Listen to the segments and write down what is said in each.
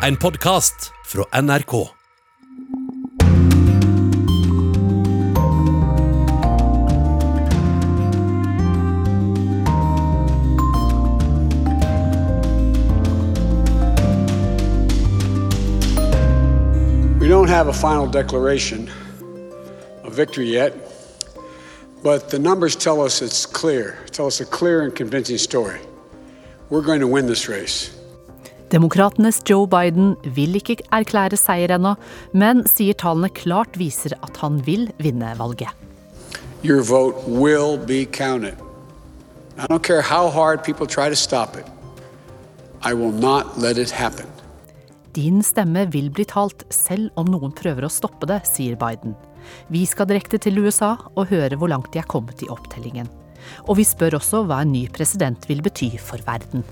en podkast fra NRK. We don't have a final declaration of victory yet, but the numbers tell us it's clear, tell us a clear and convincing story. We're going to win this race. Demokratenes Joe Biden vil ikke erklære seier ennå, men sier tallene klart viser at han vil vinne valget. Your vote will be counted. I don't care how hard people try to stop it. I will not let it happen. Din stemme vil bli talt selv om noen prøver å stoppe det, sier Biden. Vi skal direkte til USA og høre hvor langt de er kommet i opptellingen. Og vi spør også hva en ny president vil bety for verden.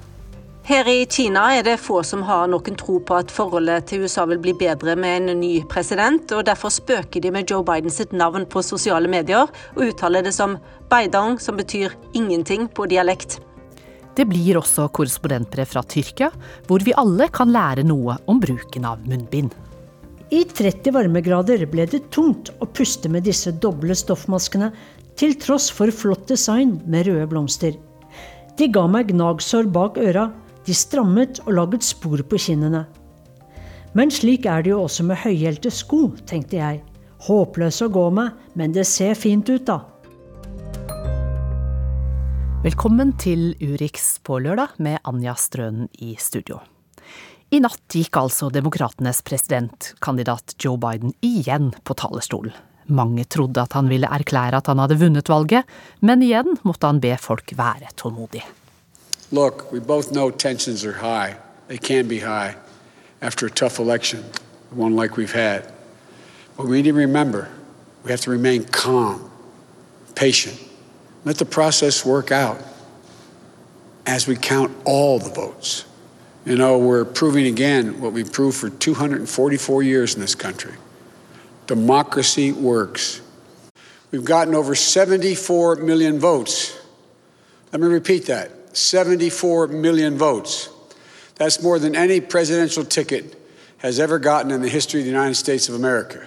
Her i Kina er det få som har noen tro på at forholdet til USA vil bli bedre med en ny president, og derfor spøker de med Joe Biden sitt navn på sosiale medier og uttaler det som Beidang, som betyr ingenting på dialekt. Det blir også korrespondentbrev fra Tyrkia, hvor vi alle kan lære noe om bruken av munnbind. I 30 varmegrader ble det tungt å puste med disse doble stoffmaskene, til tross for flott design med røde blomster. De ga meg gnagsår bak øra, de strammet og laget spor på kinnene. Men slik er det jo også med høyhælte sko, tenkte jeg. Håpløs å gå med, men det ser fint ut, da. Velkommen til Urix på lørdag med Anja Strønen i studio. I natt gikk altså demokratenes presidentkandidat Joe Biden igjen på talerstolen. Mange trodde at han ville erklære at han hadde vunnet valget, men igjen måtte han be folk være tålmodige. Look, we both know tensions are high. They can be high after a tough election, one like we've had. But we need to remember we have to remain calm, patient, let the process work out as we count all the votes. You know, we're proving again what we've proved for 244 years in this country democracy works. We've gotten over 74 million votes. Let me repeat that 74 million votes. That's more than any presidential ticket has ever gotten in the history of the United States of America.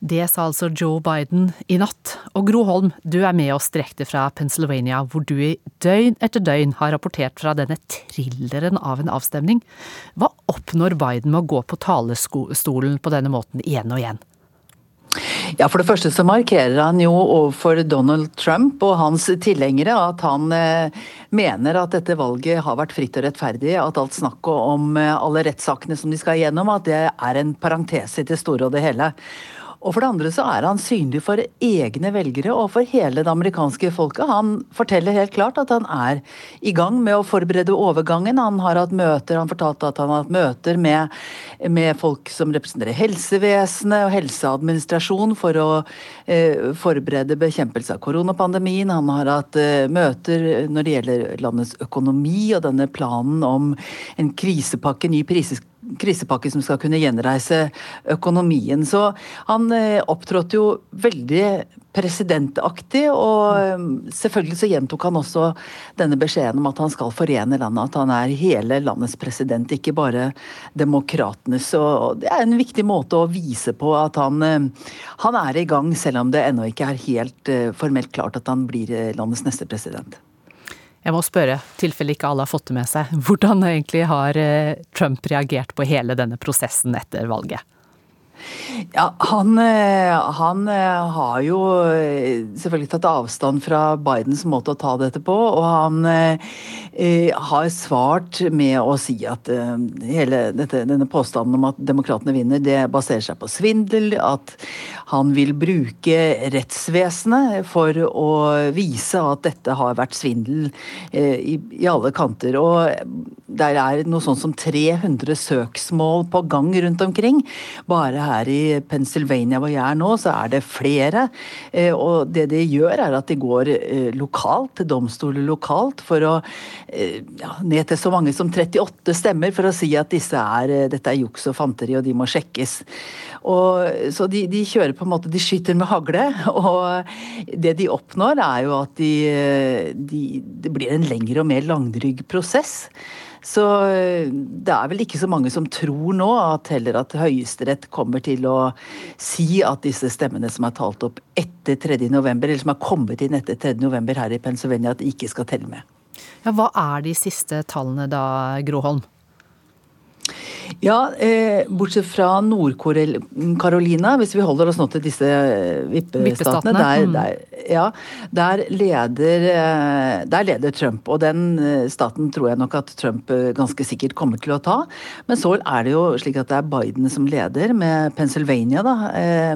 Det sa altså Joe Biden i natt. Og Gro Holm, du er med oss direkte fra Pennsylvania, hvor du i døgn etter døgn har rapportert fra denne thrilleren av en avstemning. Hva oppnår Biden med å gå på talerstolen på denne måten igjen og igjen? Ja, For det første så markerer han jo overfor Donald Trump og hans tilhengere at han eh, mener at dette valget har vært fritt og rettferdig. At alt snakket om eh, alle rettssakene som de skal igjennom, at det er en parentese i det store og det hele. Og for det andre så er han synlig for egne velgere og for hele det amerikanske folket. Han forteller helt klart at han er i gang med å forberede overgangen. Han har hatt møter, han fortalte at han har hatt møter med, med folk som representerer helsevesenet og helseadministrasjon for å eh, forberede bekjempelse av koronapandemien. Han har hatt eh, møter når det gjelder landets økonomi og denne planen om en krisepakke, ny prisepakke krisepakke som skal kunne gjenreise økonomien. Så han eh, opptrådte jo veldig presidentaktig, og eh, selvfølgelig så gjentok han også denne beskjeden om at han skal forene landet, at han er hele landets president, ikke bare demokratenes. Så det er en viktig måte å vise på at han, eh, han er i gang, selv om det ennå ikke er helt formelt klart at han blir landets neste president. Jeg må spørre, tilfelle ikke alle har fått det med seg, hvordan egentlig har Trump reagert på hele denne prosessen etter valget? Ja, han, eh, han, eh, har jo eh, selvfølgelig tatt avstand fra Bidens måte å ta dette på. Og han eh, har svart med å si at eh, hele dette, denne påstanden om at demokratene vinner, det baserer seg på svindel. At han vil bruke rettsvesenet for å vise at dette har vært svindel eh, i, i alle kanter. Og der er noe sånt som 300 søksmål på gang rundt omkring. Bare her i Pennsylvania hvor jeg er nå, så er det flere. Eh, og det de gjør, er at de går eh, lokalt, til domstoler lokalt, for å eh, ja, ned til så mange som 38 stemmer for å si at disse er, dette er juks og fanteri, og de må sjekkes. Og, så de, de, kjører på en måte, de skyter med hagle. Og det de oppnår, er jo at de, de, det blir en lengre og mer langdrygg prosess. Så det er vel ikke så mange som tror nå at heller at Høyesterett kommer til å si at disse stemmene som er talt opp etter 3.11, eller som er kommet inn etter 3.11 her i Pennsylvania, at de ikke skal telle med. Ja, Hva er de siste tallene da, Groholm? Ja, eh, bortsett fra Nord-Carolina, hvis vi holder oss nå til disse eh, vippestatene, der, mm. der, ja, der, leder, eh, der, leder, Trump. Og den eh, staten tror jeg nok at Trump ganske sikkert kommer til å ta. Men så er det jo slik at det er Biden som leder, med Pennsylvania da,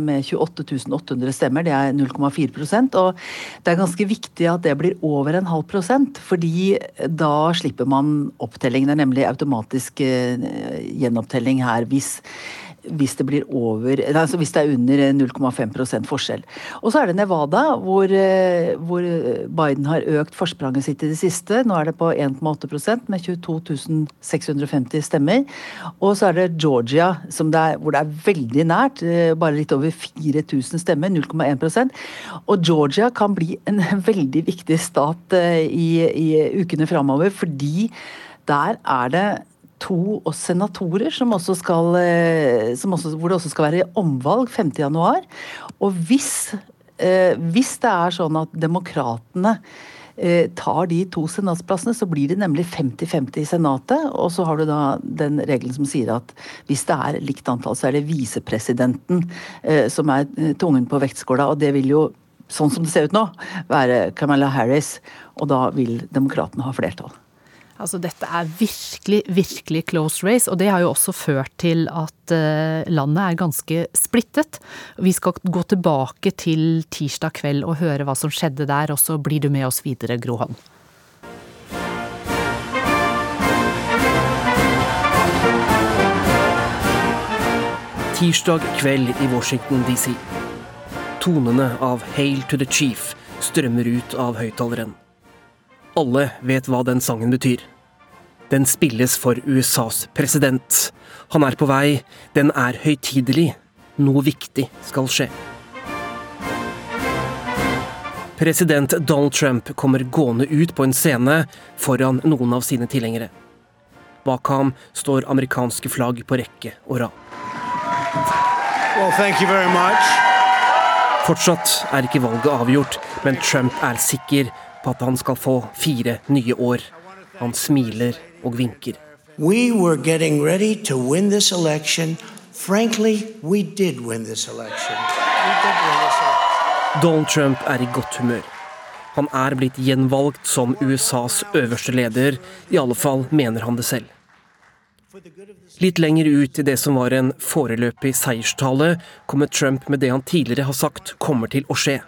med 28 800 stemmer. Det er 0,4% Og det er ganske viktig at det blir over en halv prosent, fordi da slipper man opptellingen. Det er nemlig automatisk gjenopptelling her hvis, hvis det over, altså hvis det er under 0,5% forskjell. Og så er det Nevada, hvor, eh, hvor, Biden har økt forspranget sitt i det siste. Nå er det på 1,8% med 22 650 stemmer. Og så er det Georgia, det er, hvor det er veldig nært. Eh, bare litt over 4000 stemmer, 0,1% Og Georgia kan bli en veldig viktig stat eh, i, i ukene framover, fordi der er det to senatorer som også skal, eh, som også, hvor det også skal være omvalg 5.1. Og hvis, eh, hvis det er sånn at demokratene eh, tar de to senatsplassene, så blir det nemlig 50-50 i Senatet. Og så har du da den regelen som sier at hvis det er likt antall, så er det visepresidenten som er tungen på vektskåla. Og det vil jo, sånn som det ser ut nå, være Kamala Harris. Og da vil demokratene ha flertall. Altså dette er virkelig, virkelig close race, og det har jo også ført til at uh, landet er ganske splittet. Vi skal gå tilbake til tirsdag kveld og høre hva som skjedde der, og så blir du med oss videre, Groholm. Tirsdag kveld i Washington DC. Tonene av Hail to the Chief strømmer ut av høyttaleren. Alle vet hva den sangen betyr. Den spilles for USAs president. Han er på vei, den er høytidelig. Noe viktig skal skje. President Donald Trump kommer gående ut på en scene foran noen av sine tilhengere. Bak ham står amerikanske flagg på rekke og rad. Well, Fortsatt er ikke valget avgjort, men Trump er sikker på at han skal få fire nye år. Han smiler og vinker. We were getting ready to win this election. Frankly, we did win this election. Donald Trump er i godt humør. Han er blitt gjenvalgt som USAs øverste leder, i alle fall mener han det selv. Litt lenger ut i det som var en foreløpig seierstale, kommer Trump med det han tidligere har sagt kommer til å skje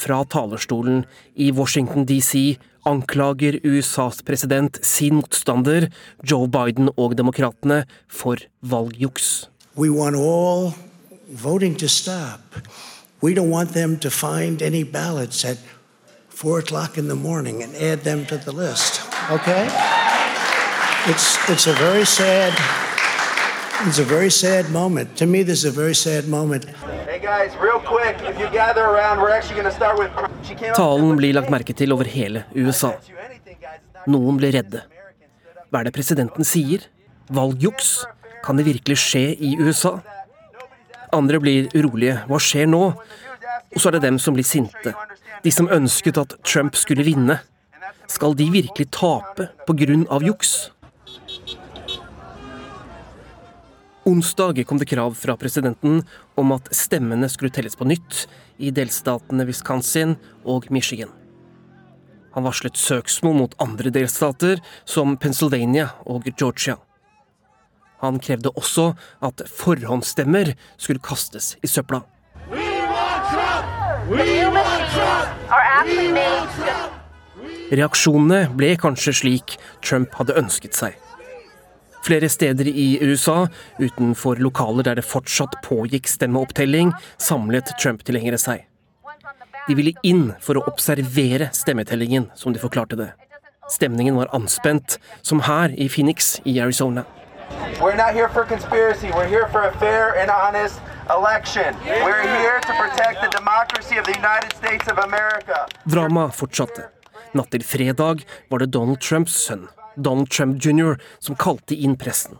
fra talerstolen i Washington DC anklager USAs president sin motstander, Joe Biden og demokratene, for valgjuks. We want all voting to stop. We don't want them to find any ballots at 4 o'clock in the morning and add them to the list. Okay? It's, it's a very sad It's a very sad moment. To me, this is a very sad moment. Talen blir lagt merke til over hele USA. Noen blir redde. Hva er det presidenten sier? Valgjuks? Kan det virkelig skje i USA? Andre blir urolige. Hva skjer nå? Og så er det dem som blir sinte. De som ønsket at Trump skulle vinne. Skal de virkelig tape pga. juks? Onsdag kom det krav fra presidenten om at stemmene skulle telles på nytt i delstatene Wisconsin og Michigan. Han varslet søksmål mot andre delstater, som Pennsylvania og Georgia. Han krevde også at forhåndsstemmer skulle kastes i søpla. Reaksjonene ble kanskje slik Trump hadde ønsket seg. Flere steder i USA, utenfor lokaler der det fortsatt pågikk stemmeopptelling, samlet Trump-tilhengere seg. De ville inn for å observere stemmetellingen, som de forklarte det. Stemningen var anspent, som her i Phoenix i Arizona. We're not here for conspiracy. We're here for a fair and honest election. We're here to protect the democracy of the United States of America. Dramaet fortsatte. Natt til fredag var det Donald Trumps sønn, Donald Trump jr., som kalte inn pressen.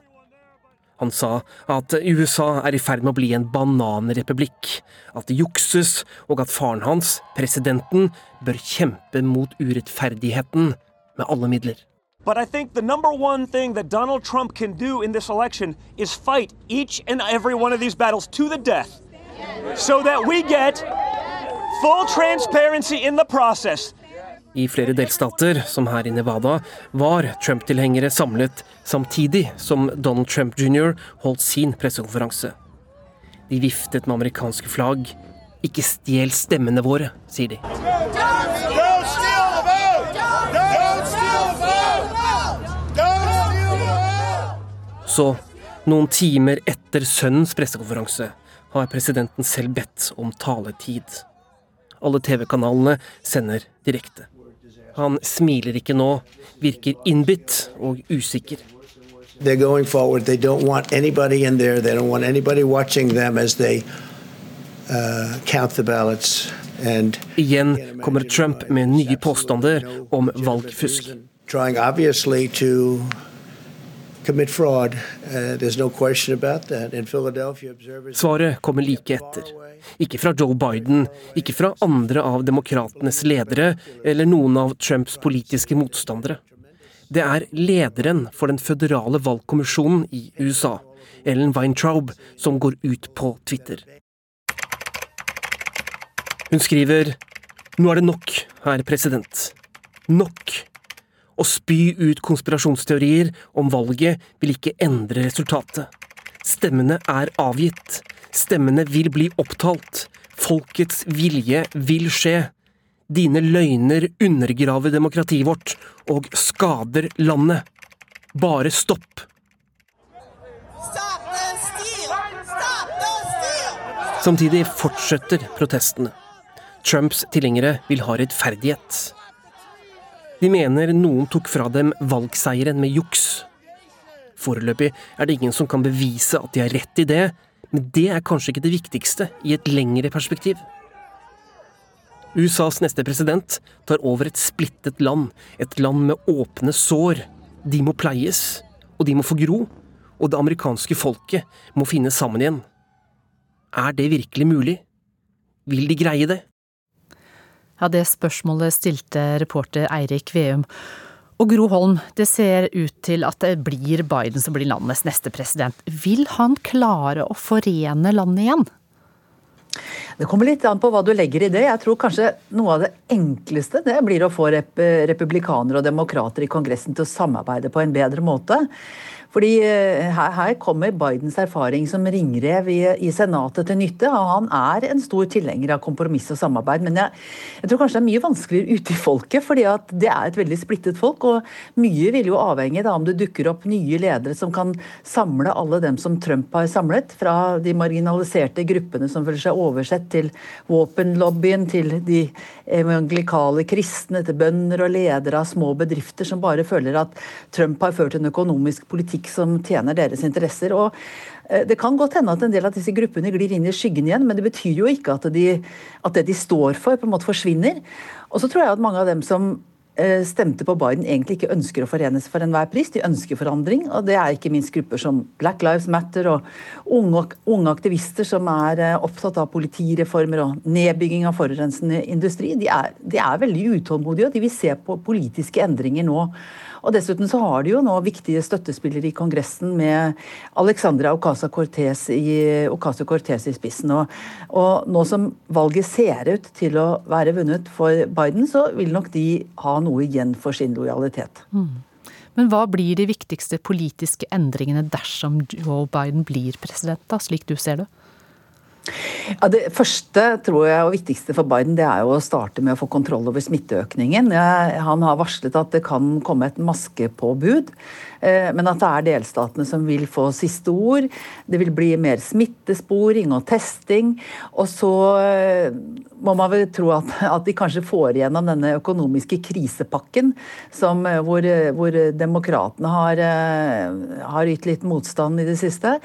Han sa at USA er i ferd med å bli en bananrepublikk, at det jukses, og at faren hans, presidenten, bør kjempe mot urettferdigheten med alle midler. But I think the number one thing that Donald Trump can do in this election is fight each and every one of these battles to the death so that we get full transparency in the process. I flere delstater, som her i Nevada, var Trump-tilhengere samlet samtidig som Donald Trump jr. holdt sin pressekonferanse. De viftet med amerikanske flagg. Ikke stjel stemmene våre, sier de. Så, noen timer etter sønnens pressekonferanse, har presidenten selv bedt om taletid. Alle TV-kanalene sender direkte. Han smiler ikke nå, virker innbitt og usikker. They're going forward. They don't want anybody in there. They don't want anybody watching them as they uh, count the ballots. And Igjen kommer Trump med nye påstander om valgfusk. trying obviously to commit fraud. Uh, there's no question about that. In Philadelphia, observers. Svaret kommer like etter. Ikke fra Joe Biden, ikke fra andre av demokratenes ledere eller noen av Trumps politiske motstandere. Det er lederen for den føderale valgkommisjonen i USA, Ellen Weintraub, som går ut på Twitter. Hun skriver Nå er det nok, herr president. Nok. Å spy ut konspirasjonsteorier om valget vil ikke endre resultatet. Stemmene er avgitt. Stemmene vil bli opptalt. Folkets vilje vil skje. Dine løgner undergraver demokratiet vårt og skader landet. Bare stopp. Samtidig fortsetter protestene. Trumps tilhengere vil ha rettferdighet. De mener noen tok fra dem valgseieren med juks. Foreløpig er det ingen som kan bevise at de har rett i det, men det er kanskje ikke det viktigste i et lengre perspektiv. USAs neste president tar over et splittet land, et land med åpne sår. De må pleies, og de må få gro, og det amerikanske folket må finne sammen igjen. Er det virkelig mulig? Vil de greie det? Ja, det spørsmålet stilte reporter Eirik Veum. Og Gro Holm, det ser ut til at det blir Biden som blir landets neste president. Vil han klare å forene landet igjen? Det kommer litt an på hva du legger i det. Jeg tror kanskje noe av det enkleste det blir å få rep republikanere og demokrater i Kongressen til å samarbeide på en bedre måte. Fordi eh, her, her, kommer Bidens erfaring som ringrev i, i, Senatet til nytte. og Han er en stor tilhenger av kompromiss og samarbeid. Men jeg, jeg, tror kanskje det er mye vanskeligere ute i folket, fordi at det er et veldig splittet folk. Og mye vil jo avhenge av om det dukker opp nye ledere som kan samle alle dem som Trump har samlet. Fra de marginaliserte gruppene som føler seg oversett, til våpenlobbyen, til de evangelikale kristne, til bønder og ledere av små bedrifter som bare føler at Trump har ført en økonomisk politikk som tjener deres interesser. og eh, det kan godt hende at en del av disse gruppene glir inn i skyggen igjen, men det betyr jo ikke at, de, at det de står for, på en måte forsvinner. Og så tror jeg at mange av dem som Eh, stemte på Biden, egentlig ikke ønsker å forenes for enhver pris. De ønsker forandring, og det er ikke minst grupper som Black Lives Matter og unge, unge aktivister som er eh, opptatt av politireformer og nedbygging av forurensende industri. De er, de er veldig utålmodige, og de vil se på politiske endringer nå. Og Dessuten så har de jo nå viktige støttespillere i Kongressen med Alexandra Ocasio-Cortez i, i, spissen. Og, og, nå som valget ser ut til å være vunnet for Biden, så vil nok de ha noe igjen for sin lojalitet. Mm. Men hva blir de viktigste politiske endringene dersom Joe Biden blir president, da, slik du ser det? Ja, det første tror jeg, og viktigste for Biden det er jo å starte med å få kontroll over smitteøkningen. Han har varslet at det kan komme et maskepåbud, eh, men at det er delstatene som vil få siste ord. Det vil bli mer smittesporing og testing. Og så eh, må man vel tro at, at de kanskje får igjennom denne økonomiske krisepakken som, eh, hvor, hvor demokratene har, har ytt litt motstand i det siste.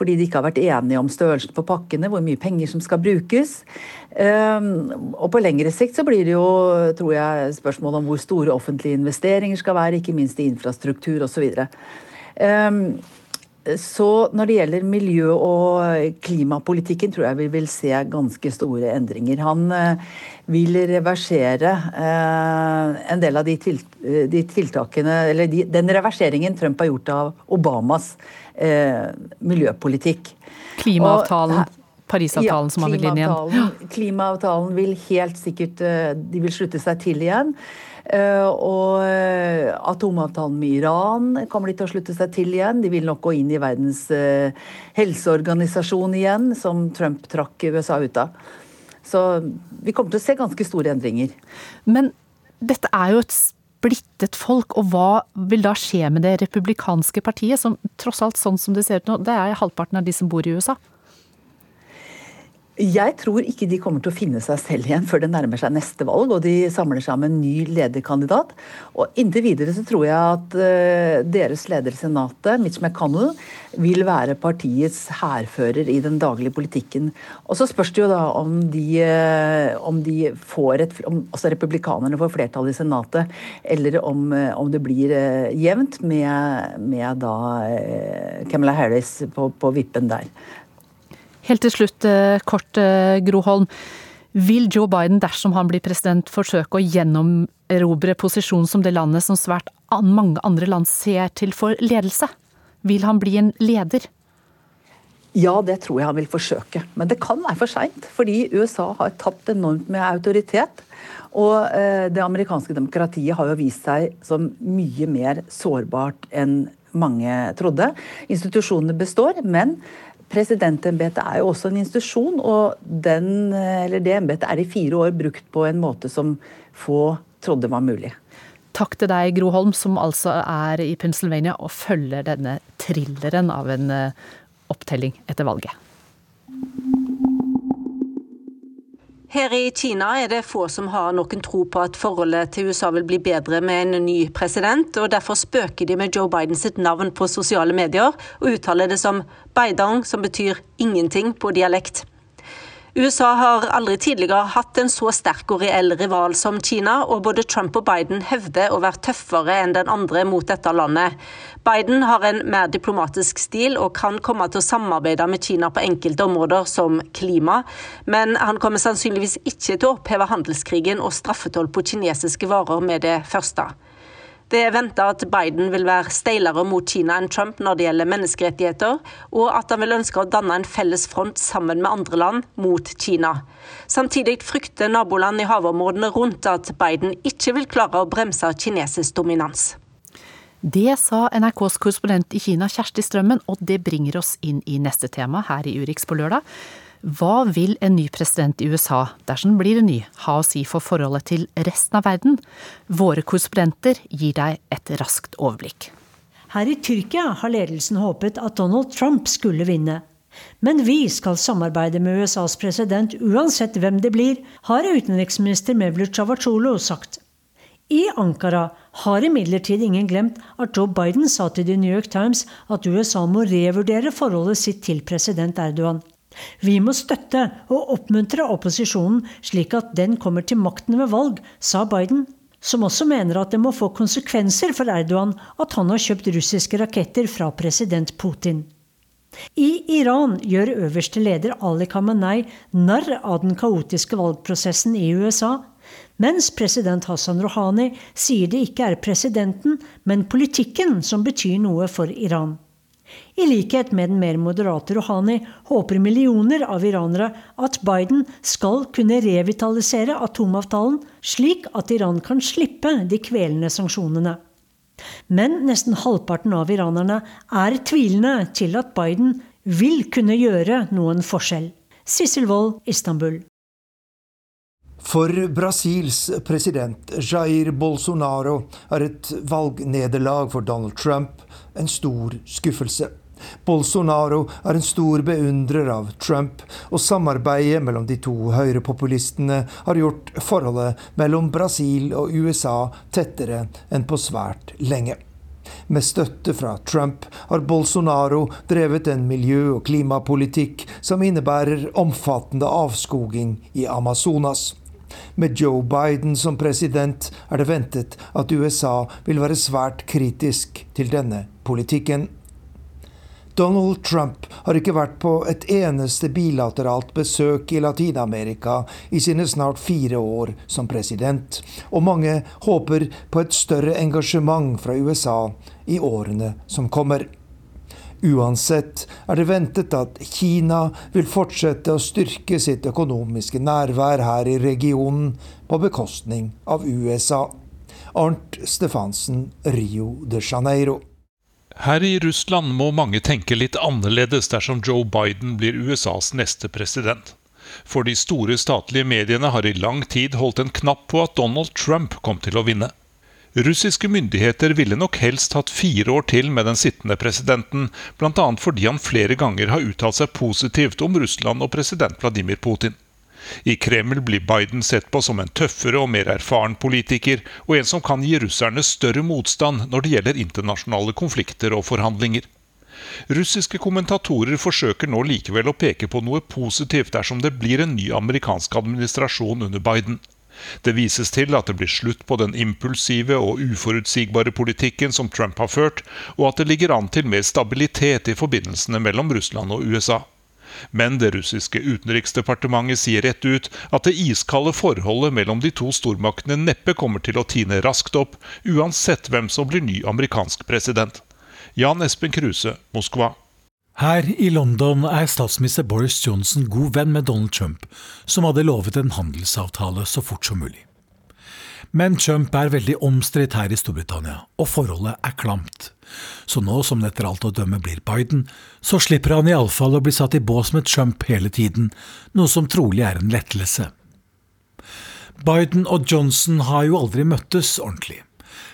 Fordi de ikke har vært enige om størrelsen på pakkene, hvor mye penger som skal brukes. Um, og på lengre sikt så blir det jo, tror jeg, spørsmål om hvor store offentlige investeringer skal være, ikke minst i infrastruktur osv. Så når det gjelder miljø- og klimapolitikken, tror jeg vi vil se ganske store endringer. Han eh, vil reversere eh, en del av de, tiltakene Eller den reverseringen Trump har gjort av Obamas eh, miljøpolitikk. Klimaavtalen. Parisavtalen ja, som han vil inn igjen. Klimaavtalen vil helt sikkert De vil slutte seg til igjen. Eh, og eh, atomavtalen med Iran kommer de til å slutte seg til igjen. De vil nok gå inn i Verdens eh, helseorganisasjon igjen, som Trump trakk USA ut av. Så vi kommer til å se ganske store endringer. Men dette er jo et splittet folk, og hva vil da skje med det republikanske partiet, som tross alt sånn som det ser ut nå, det er halvparten av de som bor i USA? Jeg tror ikke de kommer til å finne seg selv igjen før det nærmer seg neste valg og de samler seg om en ny lederkandidat. Og Inntil videre så tror jeg at uh, deres leder i Senatet, Mitch McConnell, vil være partiets hærfører i den daglige politikken. Og så spørs det jo da om de, uh, om de får et om, Altså republikanerne får flertall i Senatet, eller om, uh, om det blir jevnt med, med da Kamala Harris på, på vippen der. Helt til slutt, eh, kort eh, Groholm. Vil Joe Biden, dersom han blir president, forsøke å gjennomerobre posisjonen som det landet som svært mange andre land ser til for ledelse? Vil han bli en leder? Ja, det tror jeg han vil forsøke. Men det kan være for seint. Fordi USA har tapt enormt med autoritet. Og eh, det amerikanske demokratiet har jo vist seg som mye mer sårbart enn mange trodde. Institusjonene består, men Presidentembetet er jo også en institusjon, og den, det embetet er i fire år brukt på en måte som få trodde var mulig. Takk til deg, Gro Holm, som altså er i Pennsylvania og følger denne thrilleren av en eh, opptelling etter valget. Her i Kina er det få som har noen tro på at forholdet til USA vil bli bedre med en ny president, og derfor spøker de med Joe Biden sitt navn på sosiale medier, og uttaler det som Beidong, som betyr ingenting på dialekt. USA har aldri tidligere hatt en så sterk og reell rival som Kina, og både Trump og Biden hevder å være tøffere enn den andre mot dette landet. Biden har en mer diplomatisk stil og kan komme til å samarbeide med Kina på enkelte områder, som klima, men han kommer sannsynligvis ikke til å oppheve handelskrigen og straffetoll på kinesiske varer med det første. Det er venta at Biden vil være steilere mot Kina enn Trump når det gjelder menneskerettigheter, og at han vil ønske å danne en felles front sammen med andre land mot Kina. Samtidig frykter naboland i havområdene rundt at Biden ikke vil klare å bremse kinesisk dominans. Det sa NRKs korrespondent i Kina Kjersti Strømmen, og det bringer oss inn i neste tema her i Urix på lørdag. Hva vil en ny president i USA, dersom den blir en ny, ha å si for forholdet til resten av verden? Våre korrespondenter gir deg et raskt overblikk. Her i Tyrkia har ledelsen håpet at Donald Trump skulle vinne. Men vi skal samarbeide med USAs president uansett hvem det blir, har utenriksminister Mevlut Cavacolo sagt. I Ankara har imidlertid ingen glemt at Joe Biden sa til The New York Times at USA må revurdere forholdet sitt til president Erdogan. Vi må støtte og oppmuntre opposisjonen slik at den kommer til makten ved valg, sa Biden, som også mener at det må få konsekvenser for Erdogan at han har kjøpt russiske raketter fra president Putin. I Iran gjør øverste leder Ali Khamenei narr av den kaotiske valgprosessen i USA, mens president Hassan Rouhani sier det ikke er presidenten, men politikken som betyr noe for Iran. I likhet med den mer moderate Rouhani håper millioner av iranere at Biden skal kunne revitalisere atomavtalen, slik at Iran kan slippe de kvelende sanksjonene. Men nesten halvparten av iranerne er tvilende til at Biden vil kunne gjøre noen forskjell. Sissel Wold, Istanbul. For Brasils president Jair Bolsonaro er et valgnederlag for Donald Trump en stor skuffelse. Bolsonaro er en stor beundrer av Trump, og samarbeidet mellom de to høyrepopulistene har gjort forholdet mellom Brasil og USA tettere enn på svært lenge. Med støtte fra Trump har Bolsonaro drevet en miljø- og klimapolitikk som innebærer omfattende avskoging i Amazonas. Med Joe Biden som president er det ventet at USA vil være svært kritisk til denne politikken. Donald Trump har ikke vært på et eneste bilateralt besøk i Latin-Amerika i sine snart fire år som president, og mange håper på et større engasjement fra USA i årene som kommer. Uansett er det ventet at Kina vil fortsette å styrke sitt økonomiske nærvær her i regionen på bekostning av USA. Arnt Stefansen, Rio de Janeiro. Her i Russland må mange tenke litt annerledes dersom Joe Biden blir USAs neste president. For de store statlige mediene har i lang tid holdt en knapp på at Donald Trump kom til å vinne. Russiske myndigheter ville nok helst hatt fire år til med den sittende presidenten, bl.a. fordi han flere ganger har uttalt seg positivt om Russland og president Vladimir Putin. I Kreml blir Biden sett på som en tøffere og mer erfaren politiker, og en som kan gi russerne større motstand når det gjelder internasjonale konflikter og forhandlinger. Russiske kommentatorer forsøker nå likevel å peke på noe positivt dersom det blir en ny amerikansk administrasjon under Biden. Det vises til at det blir slutt på den impulsive og uforutsigbare politikken som Trump har ført, og at det ligger an til mer stabilitet i forbindelsene mellom Russland og USA. Men det russiske utenriksdepartementet sier rett ut at det iskalde forholdet mellom de to stormaktene neppe kommer til å tine raskt opp, uansett hvem som blir ny amerikansk president. Jan Espen Kruse, Moskva. Her i London er statsminister Boris Johnson god venn med Donald Trump, som hadde lovet en handelsavtale så fort som mulig. Men Trump er veldig omstridt her i Storbritannia, og forholdet er klamt. Så nå som det etter alt å dømme blir Biden, så slipper han iallfall å bli satt i bås med Trump hele tiden, noe som trolig er en lettelse. Biden og Johnson har jo aldri møttes ordentlig.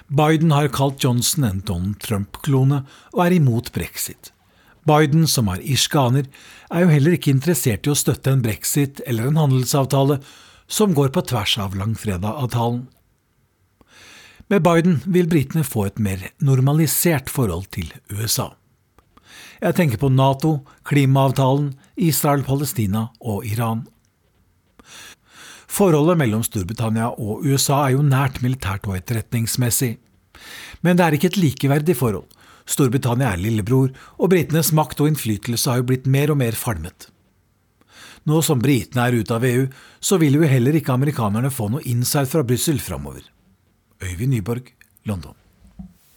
Biden har kalt Johnson en Donald Trump-klone, og er imot brexit. Biden, som er irskaner, er jo heller ikke interessert i å støtte en brexit eller en handelsavtale som går på tvers av langfredag-avtalen. Med Biden vil britene få et mer normalisert forhold til USA. Jeg tenker på Nato, klimaavtalen, Israel-Palestina og Iran. Forholdet mellom Storbritannia og USA er jo nært militært og etterretningsmessig. Men det er ikke et likeverdig forhold. Storbritannia er lillebror, og britenes makt og innflytelse har jo blitt mer og mer falmet. Nå som britene er ute av EU, så vil jo heller ikke amerikanerne få noe insight fra Brussel framover. Øyvind Nyborg, London.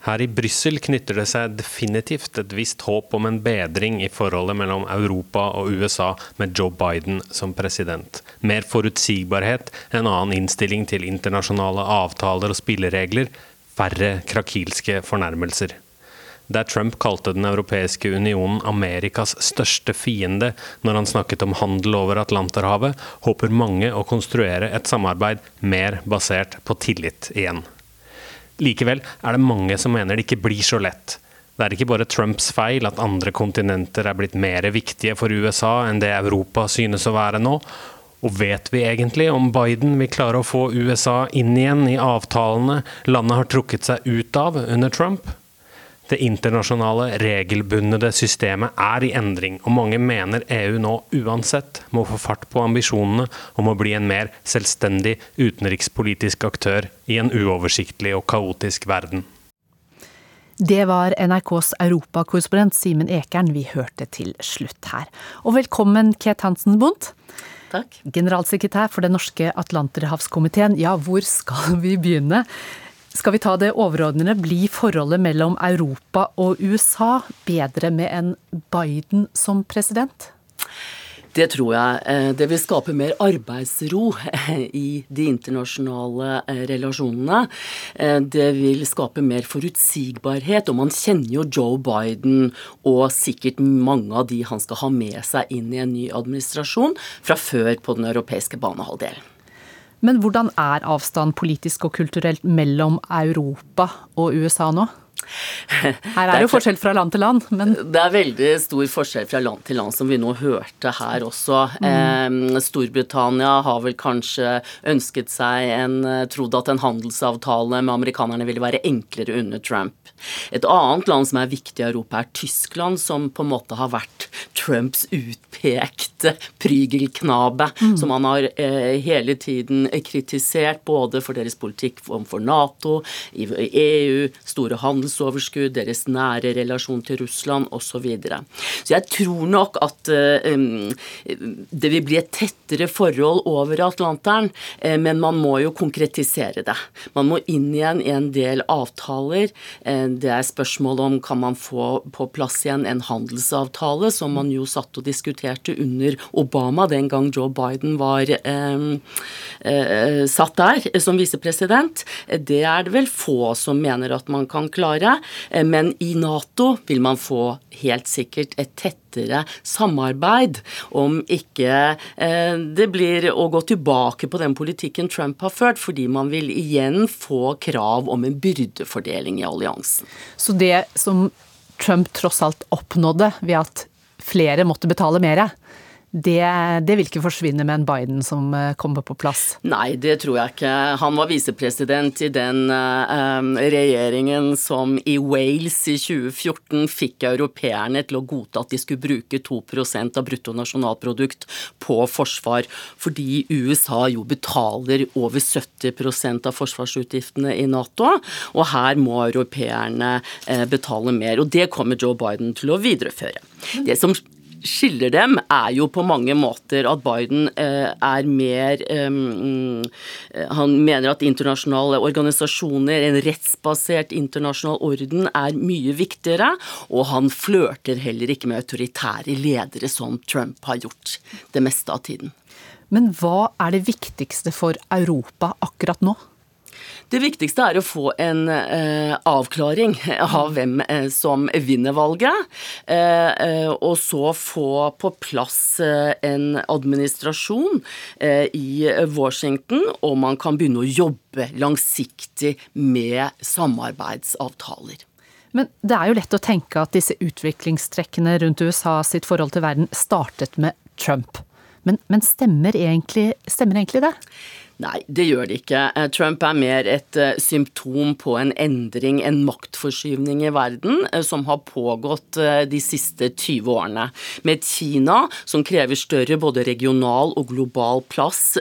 Her i Brussel knytter det seg definitivt et visst håp om en bedring i forholdet mellom Europa og USA med Joe Biden som president. Mer forutsigbarhet, en annen innstilling til internasjonale avtaler og spilleregler, færre krakilske fornærmelser. Der Trump kalte Den europeiske unionen Amerikas største fiende når han snakket om handel over Atlanterhavet, håper mange å konstruere et samarbeid mer basert på tillit igjen. Likevel er det mange som mener det ikke blir så lett. Det er ikke bare Trumps feil at andre kontinenter er blitt mer viktige for USA enn det Europa synes å være nå. Og vet vi egentlig om Biden vil klare å få USA inn igjen i avtalene landet har trukket seg ut av under Trump? Det internasjonale regelbundede systemet er i endring, og mange mener EU nå uansett må få fart på ambisjonene om å bli en mer selvstendig utenrikspolitisk aktør i en uoversiktlig og kaotisk verden. Det var NRKs europakorrespondent Simen Ekern vi hørte til slutt her. Og velkommen, Ket Hansen Bundt. Takk. Generalsekretær for Den norske atlanterhavskomiteen. Ja, hvor skal vi begynne? Skal vi ta det overordnede, blir forholdet mellom Europa og USA bedre med en Biden som president? Det tror jeg. Eh, det vil skape mer arbeidsro i de internasjonale eh, relasjonene. Eh, det vil skape mer forutsigbarhet, og man kjenner jo Joe Biden og sikkert mange av de han skal ha med seg inn i en ny administrasjon fra før på den europeiske banehalvdelen. Men hvordan er avstand politisk og kulturelt mellom Europa og USA nå? Her er det jo forskjell fra land til land, men Det er veldig stor forskjell fra land til land, som vi nå hørte her også. Mm. Storbritannia har vel kanskje ønsket seg en Trodd at en handelsavtale med amerikanerne ville være enklere under Trump. Et annet land som er viktig i Europa, er Tyskland, som på en måte har vært Trumps utpekte prygelknabe, mm. som han har eh, hele tiden kritisert både for deres politikk overfor Nato, i EU, store handelsoverskudd, deres nære relasjon til Russland osv. Så, videre. så jeg tror nok at uh, det vil bli et tettere forhold over Atlanteren, uh, men man må jo konkretisere det. Man må inn igjen i en del avtaler. Uh, det er spørsmål om kan man få på plass igjen en handelsavtale, som man jo satt og diskuterte under Obama den gang Joe Biden var eh, eh, satt der som visepresident. Det er det vel få som mener at man kan klare. Eh, men i Nato vil man få helt sikkert et tettere samarbeid, om ikke eh, det blir å gå tilbake på den politikken Trump har ført, fordi man vil igjen få krav om en byrdefordeling i alliansen. Så det som Trump tross alt oppnådde ved at flere måtte betale mer, det, det, vil ikke forsvinne med en Biden som eh, kommer på plass? Nei, det tror jeg ikke. Han var visepresident i den uh, regjeringen som i Wales i 2014 fikk europeerne til å godta at de skulle bruke 2% av bruttonasjonalprodukt på forsvar, fordi USA jo betaler over 70% av forsvarsutgiftene i Nato, og her må europeerne uh, betale mer. Og det kommer Joe Biden til å videreføre. Det som skiller dem, er jo på mange måter at Biden eh, er mer um, Han mener at internasjonale organisasjoner, en rettsbasert internasjonal orden, er mye viktigere. Og han flørter heller ikke med autoritære ledere, som Trump har gjort det meste av tiden. Men hva er det viktigste for Europa akkurat nå? Det viktigste er å få en eh, avklaring av hvem eh, som vinner valget. Eh, eh og så få på plass eh, en administrasjon eh, i Washington, og man kan begynne å jobbe langsiktig med samarbeidsavtaler. Men det er jo lett å tenke at disse utviklingstrekkene rundt USA sitt forhold til verden startet med Trump. Men, men stemmer, egentlig, stemmer egentlig det? Nei, det gjør det ikke. Eh, Trump er mer et eh, symptom på en endring, en maktforskyvning i verden, eh, som har pågått de siste 20 årene. Med Kina, som krever større både regional og global plass,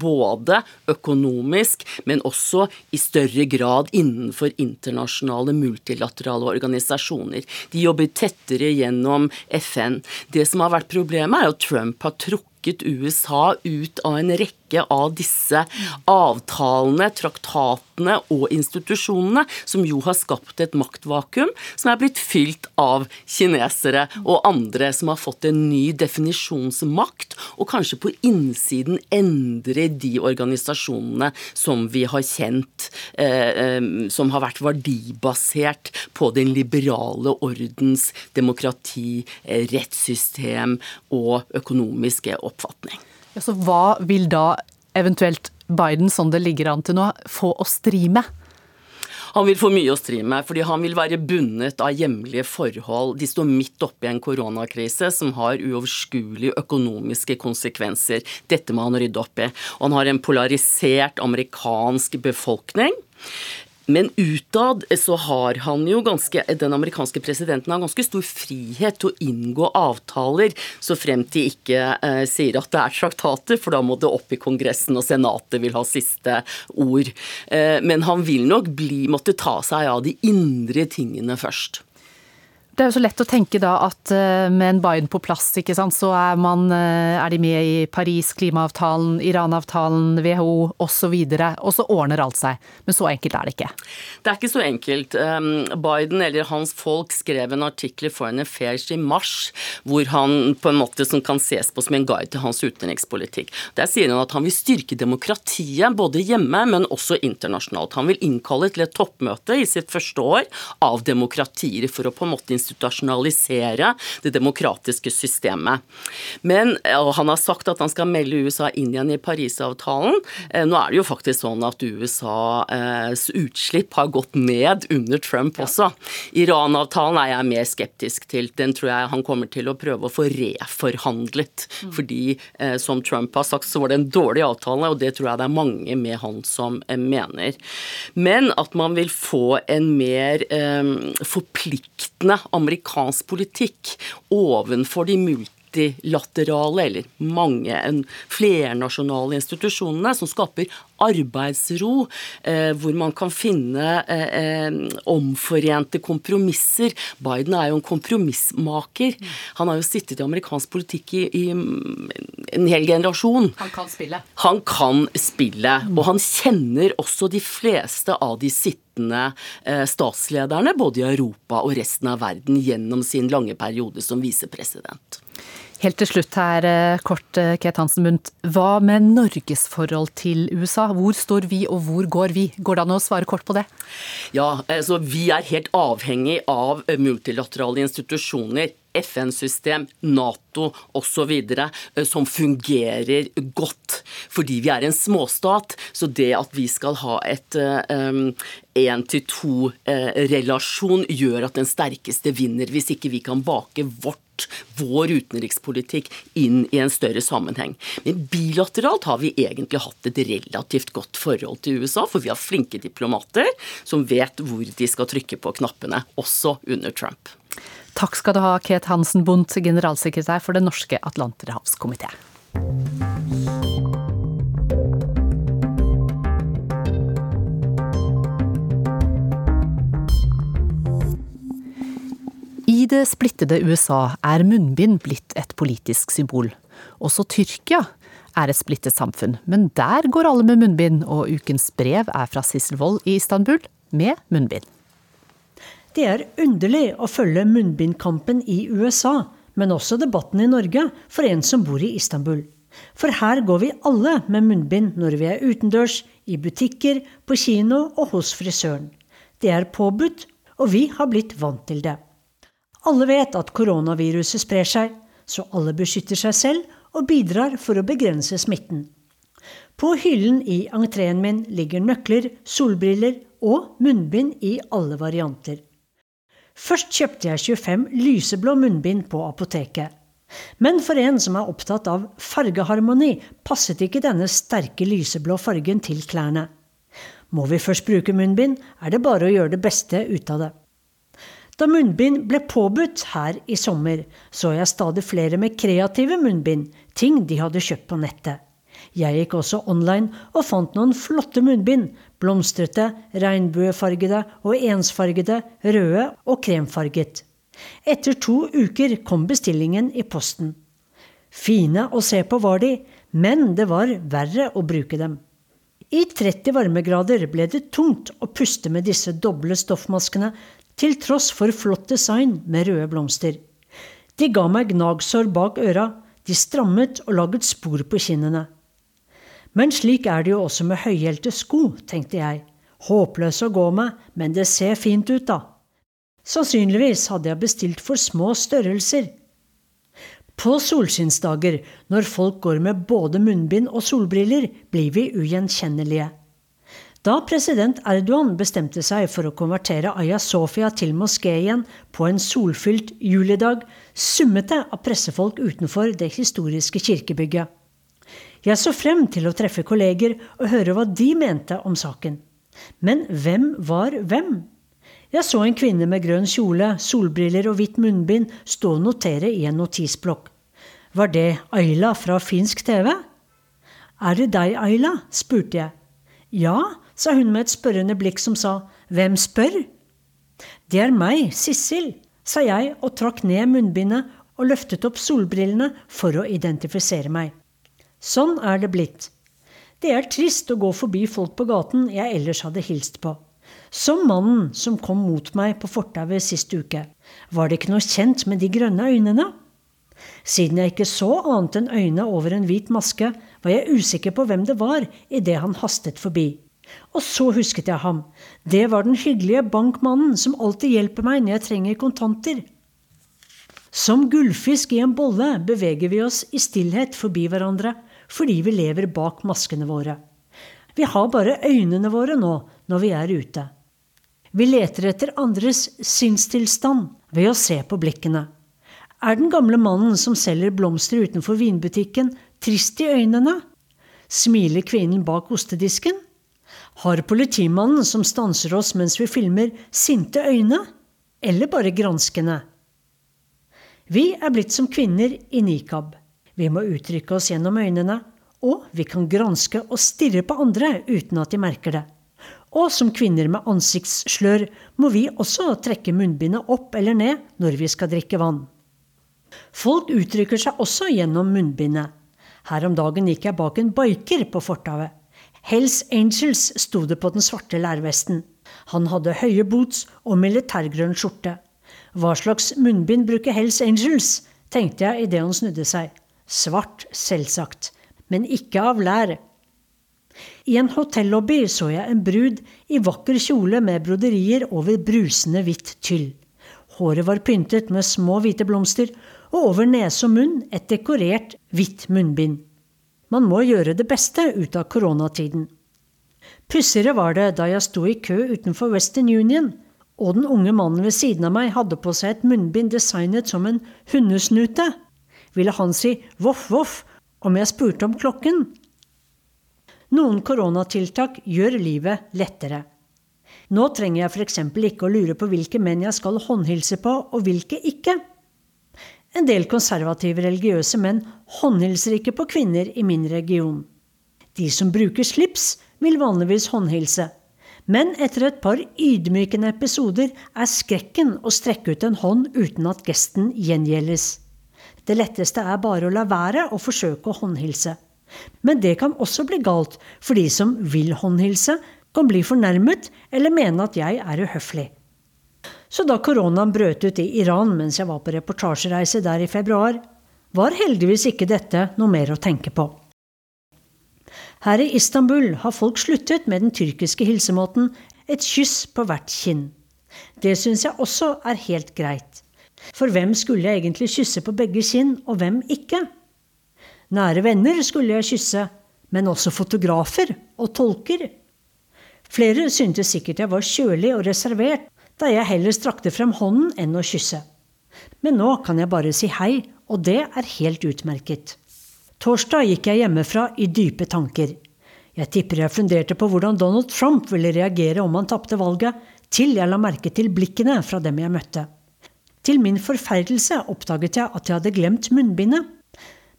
både økonomisk, men også i større grad innenfor internasjonale multilaterale organisasjoner. De jobber tettere gjennom FN. Det som har vært problemet, er at Trump har trukket trukket USA ut av en rekke av disse avtalene, traktatene og institusjonene, som jo har skapt et maktvakuum som er blitt fylt av kinesere og andre som har fått en ny definisjonsmakt, og kanskje på innsiden endre de organisasjonene som vi har kjent, eh, eh, som har vært verdibasert på den liberale ordens demokrati, eh, rettssystem og økonomiske oppfatning. Ja, så hva vil da eventuelt Biden, sånn det ligger an til nå, få å stri med? Han vil få mye å stri med, fordi han vil være bundet av hjemlige forhold. De står midt oppe i en koronakrise som har uoverskuelige økonomiske konsekvenser. Dette må han rydde opp i. Han har en polarisert amerikansk befolkning. Men utad så har han jo ganske Den amerikanske presidenten har ganske stor frihet til å inngå avtaler, så frem til ikke eh, sier at det er traktater, for da må det opp i Kongressen, og Senatet vil ha siste ord. Eh, men han vil nok bli, måtte ta seg av de indre tingene først. Det er jo så lett å tenke da at eh, med en Biden på plass, ikke sant, så er, man, eh, er de med i Paris, klimaavtalen, Iran-avtalen, WHO osv. Og, og så ordner alt seg. Men så enkelt er det ikke. Det er ikke så enkelt. Um, Biden eller hans folk skrev en artikkel i Foreign Affairs i mars hvor han på en måte som kan ses på som en guide til hans utenrikspolitikk. Der sier han at han vil styrke demokratiet både hjemme, men også internasjonalt. Han vil innkalle til et toppmøte i sitt første år av demokratier for å på en måte institusjonalisere det demokratiske systemet. Men Han har sagt at han skal melde USA inn igjen i Parisavtalen. Nå er det jo faktisk sånn at USAs utslipp har gått ned under Trump også. Iran-avtalen er jeg mer skeptisk til. Den tror jeg han kommer til å prøve å få reforhandlet. Mm. Fordi som Trump har sagt, så var det en dårlig avtale, og det tror jeg det er mange med han som mener. Men at man vil få en mer eh, forpliktende amerikansk politikk ovenfor de multi multilaterale, eller mange flernasjonale institusjonene, som skaper arbeidsro, eh, hvor man kan finne eh, eh, omforente kompromisser. Biden er jo en kompromissmaker. Han har jo sittet i amerikansk politikk i, i en hel generasjon. Han kan spille. Han kan spille. Og han kjenner også de fleste av de sittende statslederne, både i Europa og resten av verden, gjennom sin lange periode som visepresident. Helt til slutt her, eh, kort, eh, Ket Hansen Bundt. Hva med Norges forhold til USA? Hvor står vi, og hvor går vi? Går det an å svare kort på det? Ja, altså Vi er helt avhengig av multilaterale institusjoner. FN-system, Nato osv. som fungerer godt. Fordi vi er en småstat, så det at vi skal ha et én-til-to-relasjon, gjør at den sterkeste vinner. Hvis ikke vi kan bake vårt vår utenrikspolitikk inn i en større sammenheng. Men bilateralt har vi egentlig hatt et relativt godt forhold til USA, for vi har flinke diplomater som vet hvor de skal trykke på knappene, også under Trump. Takk skal du ha, Kate Hansen Bundt, generalsekretær for Den norske atlanterhavskomité. Det splittede USA er munnbind blitt et politisk symbol. Også Tyrkia er et splittet samfunn, men der går alle med munnbind, og ukens brev er fra Sissel Wold i Istanbul med munnbind. Det er underlig å følge munnbindkampen i USA, men også debatten i Norge, for en som bor i Istanbul. For her går vi alle med munnbind når vi er utendørs, i butikker, på kino og hos frisøren. Det er påbudt, og vi har blitt vant til det. Alle vet at koronaviruset sprer seg, så alle beskytter seg selv og bidrar for å begrense smitten. På hyllen i entreen min ligger nøkler, solbriller og munnbind i alle varianter. Først kjøpte jeg 25 lyseblå munnbind på apoteket. Men for en som er opptatt av fargeharmoni, passet ikke denne sterke lyseblå fargen til klærne. Må vi først bruke munnbind, er det bare å gjøre det beste ut av det. Da munnbind ble påbudt her i sommer, så jeg stadig flere med kreative munnbind, ting de hadde kjøpt på nettet. Jeg gikk også online og fant noen flotte munnbind, blomstrete, regnbuefargede og ensfargede, røde og kremfarget. Etter to uker kom bestillingen i posten. Fine å se på var de, men det var verre å bruke dem. I 30 varmegrader ble det tungt å puste med disse doble stoffmaskene til tross for flott design med røde blomster. De ga meg gnagsår bak øra, de strammet og laget spor på kinnene. Men slik er det jo også med høyhælte sko, tenkte jeg. Håpløse å gå med, men det ser fint ut, da. Sannsynligvis hadde jeg bestilt for små størrelser. På solskinnsdager, når folk går med både munnbind og solbriller, blir vi ugjenkjennelige. Da president Erdogan bestemte seg for å konvertere Aya Sofia til moské igjen på en solfylt julidag, summet det av pressefolk utenfor det historiske kirkebygget. Jeg så frem til å treffe kolleger og høre hva de mente om saken. Men hvem var hvem? Jeg så en kvinne med grønn kjole, solbriller og hvitt munnbind stå og notere i en notisblokk. Var det Ayla fra finsk TV? Er det deg, Ayla? spurte jeg. Ja, sa hun med et spørrende blikk som sa Hvem spør? Det er meg, Sissel, sa jeg og trakk ned munnbindet og løftet opp solbrillene for å identifisere meg. Sånn er det blitt. Det er trist å gå forbi folk på gaten jeg ellers hadde hilst på. Som mannen som kom mot meg på fortauet sist uke. Var det ikke noe kjent med de grønne øynene? Siden jeg ikke så annet enn øyne over en hvit maske, var jeg usikker på hvem det var idet han hastet forbi. Og så husket jeg ham. Det var den hyggelige bankmannen som alltid hjelper meg når jeg trenger kontanter. Som gullfisk i en bolle beveger vi oss i stillhet forbi hverandre fordi vi lever bak maskene våre. Vi har bare øynene våre nå når vi er ute. Vi leter etter andres sinnstilstand ved å se på blikkene. Er den gamle mannen som selger blomster utenfor vinbutikken, trist i øynene? Smiler kvinnen bak ostedisken? Har politimannen som stanser oss mens vi filmer, sinte øyne? Eller bare granskende? Vi er blitt som kvinner i nikab. Vi må uttrykke oss gjennom øynene, og vi kan granske og stirre på andre uten at de merker det. Og som kvinner med ansiktsslør må vi også trekke munnbindet opp eller ned når vi skal drikke vann. Folk uttrykker seg også gjennom munnbindet. Her om dagen gikk jeg bak en biker på fortauet. Hells Angels sto det på den svarte lærvesten. Han hadde høye boots og militærgrønn skjorte. Hva slags munnbind bruker Hells Angels? tenkte jeg idet han snudde seg. Svart, selvsagt, men ikke av lær. I en hotellobby så jeg en brud i vakker kjole med broderier over brusende hvitt tyll. Håret var pyntet med små hvite blomster, og over nese og munn et dekorert hvitt munnbind. Man må gjøre det beste ut av koronatiden. Pussigere var det da jeg sto i kø utenfor Western Union, og den unge mannen ved siden av meg hadde på seg et munnbind designet som en hundesnute ville han si voff, voff om jeg spurte om klokken. Noen koronatiltak gjør livet lettere. Nå trenger jeg f.eks. ikke å lure på hvilke menn jeg skal håndhilse på, og hvilke ikke. En del konservative religiøse menn håndhilser ikke på kvinner i min region. De som bruker slips, vil vanligvis håndhilse. Men etter et par ydmykende episoder er skrekken å strekke ut en hånd uten at gesten gjengjeldes. Det letteste er bare å la være å forsøke å håndhilse. Men det kan også bli galt, for de som vil håndhilse, kan bli fornærmet eller mene at jeg er uhøflig. Så da koronaen brøt ut i Iran mens jeg var på reportasjereise der i februar, var heldigvis ikke dette noe mer å tenke på. Her i Istanbul har folk sluttet med den tyrkiske hilsemåten et kyss på hvert kinn. Det syns jeg også er helt greit. For hvem skulle jeg egentlig kysse på begge kinn, og hvem ikke? Nære venner skulle jeg kysse, men også fotografer og tolker. Flere syntes sikkert jeg var kjølig og reservert, da jeg heller strakte frem hånden enn å kysse. Men nå kan jeg bare si hei, og det er helt utmerket. Torsdag gikk jeg hjemmefra i dype tanker. Jeg tipper jeg funderte på hvordan Donald Trump ville reagere om han tapte valget, til jeg la merke til blikkene fra dem jeg møtte. Til min forferdelse oppdaget jeg at jeg hadde glemt munnbindet.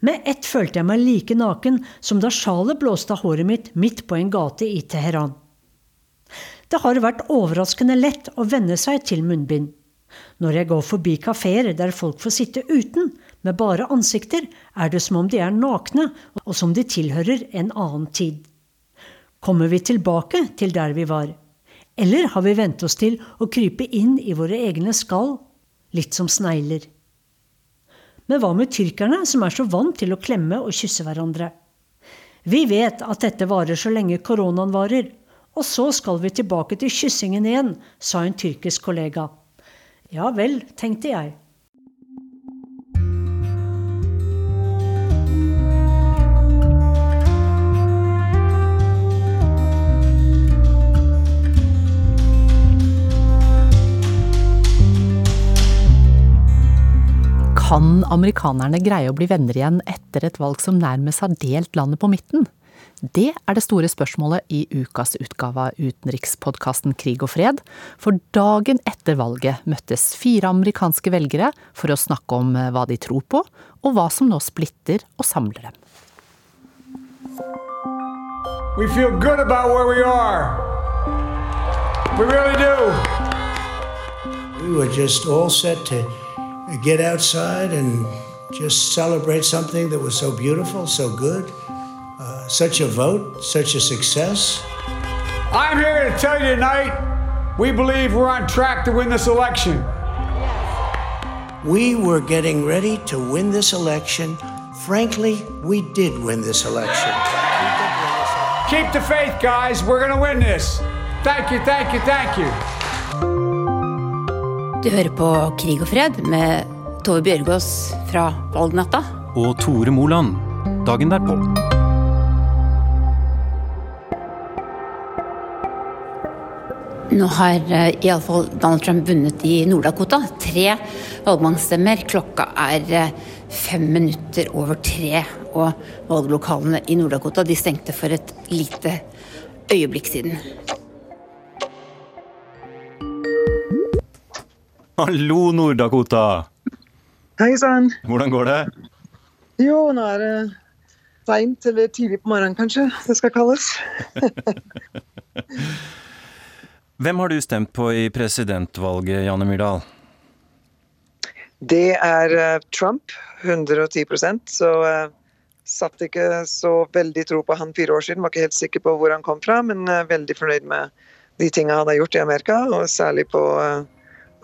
Med ett følte jeg meg like naken som da sjalet blåste av håret mitt midt på en gate i Teheran. Det har vært overraskende lett å venne seg til munnbind. Når jeg går forbi kafeer der folk får sitte uten, med bare ansikter, er det som om de er nakne, og som de tilhører en annen tid. Kommer vi tilbake til der vi var? Eller har vi vent oss til å krype inn i våre egne skall litt som snegler. Men hva med tyrkerne, som er så vant til å klemme og kysse hverandre? Vi vet at dette varer så lenge koronaen varer, og så skal vi tilbake til kyssingen igjen, sa en tyrkisk kollega. Ja vel, tenkte jeg. Kan amerikanerne greie å bli venner igjen etter et valg som nærmest har delt landet på midten? Det er det store spørsmålet i ukas utgave av utenrikspodkasten Krig og fred. For dagen etter valget møttes fire amerikanske velgere for å snakke om hva de tror på, og hva som nå splitter og samler dem. We feel good about where we are. We really do. We were just all set to get outside and just celebrate something that was so beautiful, so good. Such a vote, such a success. I'm here to tell you tonight we believe we're on track to win this election. We were getting ready to win this election. Frankly, we did win this election. Keep the faith, guys. We're going to win this. Thank you, thank you, thank you. Du hører på Krig og fred med Tove Bjørgaas fra valgnatta. Og Tore Moland dagen derpå. Nå har uh, iallfall Donald Trump vunnet i Nord-Dakota. Tre valgmannsstemmer. Klokka er uh, fem minutter over tre. Og valglokalene i Nord-Dakota de stengte for et lite øyeblikk siden. Hallo, Nord-Dakota. Hei sann. Hvordan går det? Jo, nå er det seint eller tidlig på morgenen, kanskje det skal kalles. Hvem har du stemt på i presidentvalget, Janne Myrdal? Det er uh, Trump, 110% så uh, satt ikke så veldig tro på han fire år siden. Var ikke helt sikker på hvor han kom fra, men uh, veldig fornøyd med de tingene han har gjort i Amerika. Og særlig på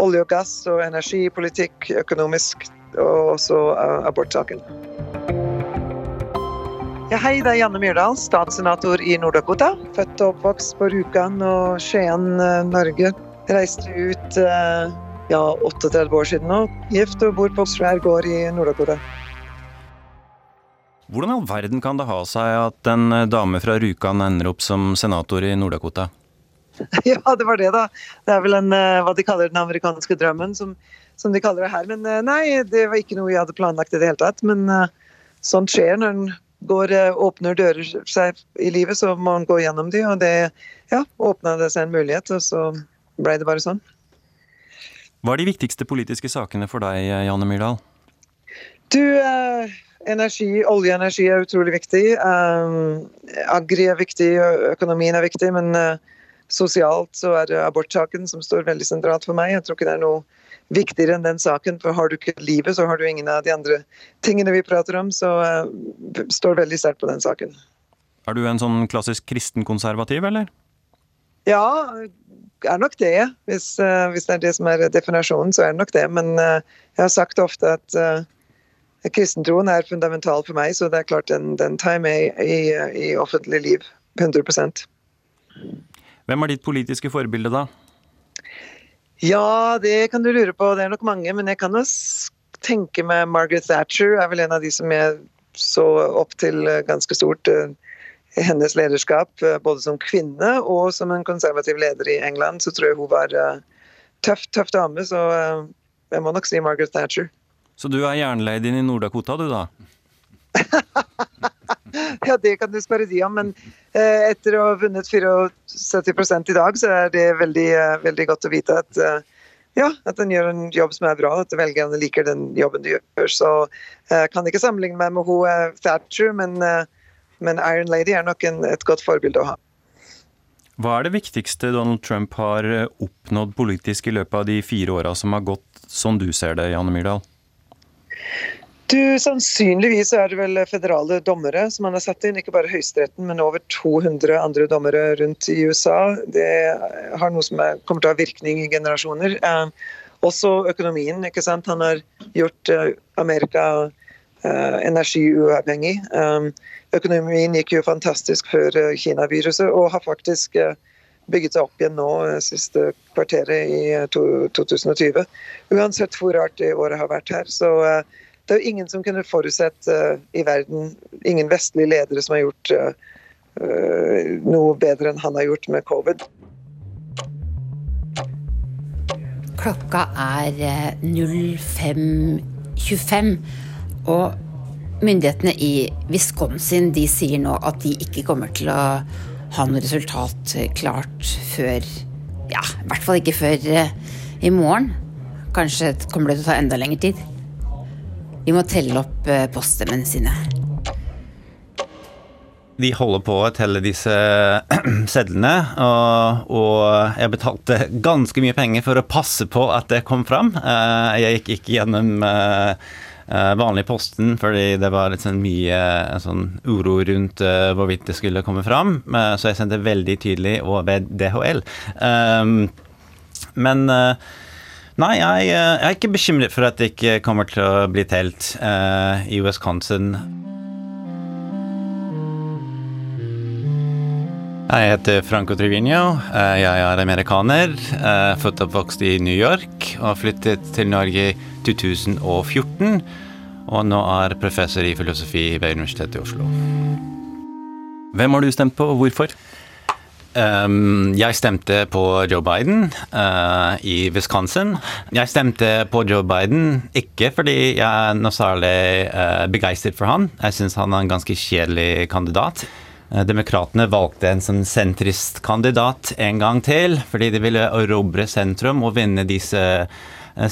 olje og gass og energipolitikk, økonomisk, og også abortsaken. Ja, hei, det er Janne Myrdal, statssenator i Nord-Dakota. Født og oppvokst på Rjukan og Skien, eh, Norge. Reiste ut eh, ja, 38 år siden nå. Gift og bor på Svær gård i Nord-Dakota. Hvordan i all verden kan det ha seg at en eh, dame fra Rjukan ender opp som senator i Nord-Dakota? Ja, det var det, da. Det er vel en, hva de kaller den amerikanske drømmen, som, som, de kaller det her. Men nei, det var ikke noe jeg hadde planlagt i det hele tatt. Men sånt skjer når en går, eh, åpner dører seg i livet, så må man gå gjennom de, og det ja, åpna det seg en mulighet, og så ble det bare sånn. Hva er de viktigste politiske sakene for deg, Janne Myrdal? Du, eh, energi, Oljeenergi er utrolig viktig. Agri er viktig, økonomien er viktig, men sosialt så er det abortsaken som står veldig sentralt for meg. Jeg tror ikke det er noe viktigere enn den saken. For har du ikke livet, så har du ingen av de andre tingene vi prater om. Så uh, står veldig sterkt på den saken. Er du en sånn klassisk kristenkonservativ, eller? Ja, er nok det. Hvis, uh, hvis, det er det som er definasjonen, så er det nok det. Men uh, jeg har sagt ofte at uh, kristentroen er fundamental for meg, så det er klart den, den tar jeg med i, i offentlig liv. 100% Hvem er ditt politiske forbilde, da? Ja, det kan du lure på. Det er nok mange. Men jeg kan jo tenke meg Margaret Thatcher er vel en av de som jeg så opp til eh, ganske stort. Eh, hennes lederskap, eh, både som kvinne og som en konservativ leder i England, så tror jeg hun var tøff, tøff dame. Så jeg må nok si Margaret Thatcher. Så du er jernladyen i Nord-Dakota, du da? ja, det kan du spørre de om. Men eh, etter å ha vunnet 74% i dag, så er det veldig, eh, veldig godt å vite at eh, ja, at den gjør en jobb som er bra, at velgerne liker den jobben du gjør. Så jeg eh, kan ikke sammenligne meg med hun eh, Thatcher, men, eh, men, Iron Lady er nok en, et godt forbilde å ha. Hva er det viktigste Donald Trump har oppnådd politisk i løpet av de fire åra som har gått, sånn du ser det, Janne Myrdal? Du, Sannsynligvis er det vel federale dommere som han har satt inn, ikke bare Høyesteretten, men over 200 andre dommere rundt i USA. Det har noe som er, kommer til å ha virkning i generasjoner. Eh, også økonomien. ikke sant? Han har gjort eh, Amerika eh, energiuavhengig. Eh, økonomien gikk jo fantastisk før eh, Kina-viruset, og har faktisk eh, bygget seg opp igjen nå siste kvarteret i 2020. Uansett hvor rart det året har vært her. så det er jo ingen som kunne forutsett uh, i verden, ingen vestlige ledere som har gjort uh, noe bedre enn han har gjort med covid. Klokka er 05.25, og myndighetene i Wisconsin de sier nå at de ikke kommer til å ha noe resultat klart før Ja, i hvert fall ikke før i morgen. Kanskje kommer det til å ta enda lengre tid. Vi må telle opp eh, poststemmene sine. De holder på å telle disse sedlene, og, og, jeg betalte ganske mye penger for å passe på at det kom fram. Eh, jeg gikk ikke gjennom eh, vanlig posten fordi det var litt sånn mye sånn uro rundt hvorvidt det skulle komme fram, så jeg sendte veldig tydelig over DHL. Men Nei, jeg, eh, jeg, er ikke bekymret for at det ikke kommer til å bli telt uh, i Wisconsin. Jeg heter Franco Trivigno. Eh, jeg er amerikaner. Født og oppvokst i New York og flyttet til Norge i 2014, og nå er professor i filosofi ved Universitetet i Oslo. Hvem har du stemt på, og hvorfor? Um, jeg stemte på Joe Biden uh, i Wisconsin. Jeg stemte på Joe Biden ikke fordi jeg er noe særlig uh, begeistret for han. Jeg syns han er en ganske kjedelig kandidat. Uh, Demokratene valgte en sånn sentristkandidat en gang til, fordi de ville erobre sentrum og vinne disse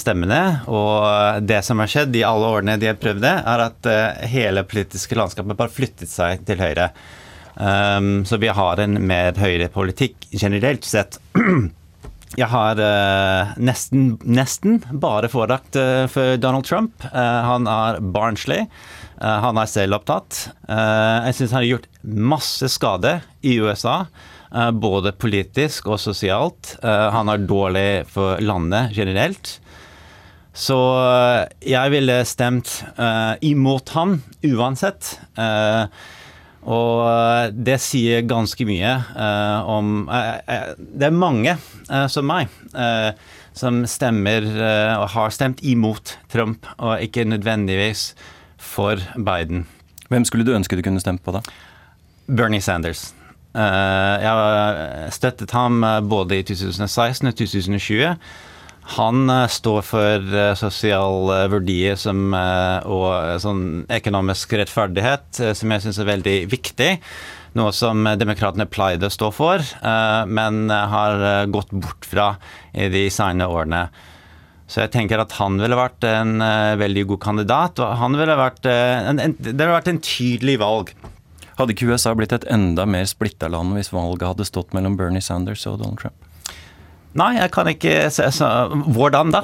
stemmene. Og det som har skjedd i alle årene de har prøvd det, er at hele politiske landskapet bare flyttet seg til høyre. Um, så vi har en mer høyrepolitikk generelt sett. Jeg har uh, nesten, nesten, bare forakt uh, for Donald Trump. Uh, han er barnslig. han er selvopptatt. jeg syns han har gjort masse skade i USA. både politisk og sosialt. han er dårlig for landet generelt. Så jeg ville stemt imot ham uansett. Uh, og eh, det sier ganske mye uh, om uh, Det er mange uh, som meg som stemmer og har stemt imot Trump, og ikke nødvendigvis for Biden. Hvem skulle du ønske du kunne stemt på, da? Bernie Sanders. jeg støttet ham både i 2016 og 2020. Han eh, står for eh, sosiale eh, verdier som, og sånn økonomisk rettferdighet, som jeg syns er veldig viktig. Noe som demokratene pleide å stå for, men har gått bort fra i de senere årene. Så jeg tenker at han ville vært en veldig god kandidat. og han ville vært, en, en, Det ville vært en tydelig valg. Hadde ikke USA blitt et enda mer splitta land hvis valget hadde stått mellom Bernie Sanders og Donald Trump? Nei, jeg kan ikke se så, Hvordan da?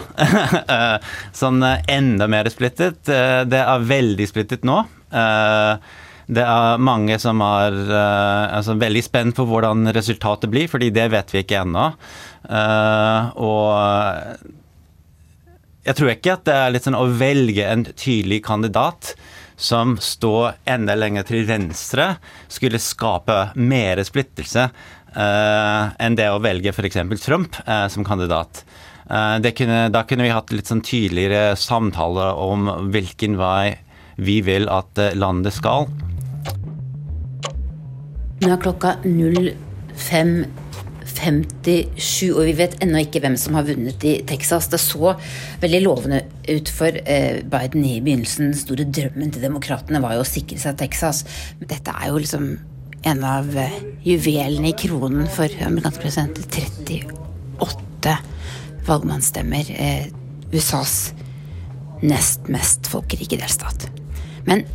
sånn eh, enda mer splittet. Eh, det er veldig splittet nå. Eh, det er mange som er altså, veldig spent på hvordan resultatet blir, fordi det vet vi ikke ennå. Og jeg tror ikke at det er litt sånn å velge en tydelig kandidat som står enda lenger til venstre, skulle skape mer splittelse enn det å velge f.eks. Trump uh, som kandidat. Uh, kunne, da kunne vi hatt litt sånn tydeligere samtaler om hvilken vei vi vil at landet skal. Nå er klokka 05.57, og vi vet ennå ikke hvem som har vunnet i Texas. Det så veldig lovende ut for Biden i begynnelsen. Den store drømmen til demokratene var jo å sikre seg Texas. Men dette er jo liksom en av eh, juvelene i kronen for amerikansk president. 38 valgmannsstemmer. Eh, USAs nest mest folkerike delstat. Men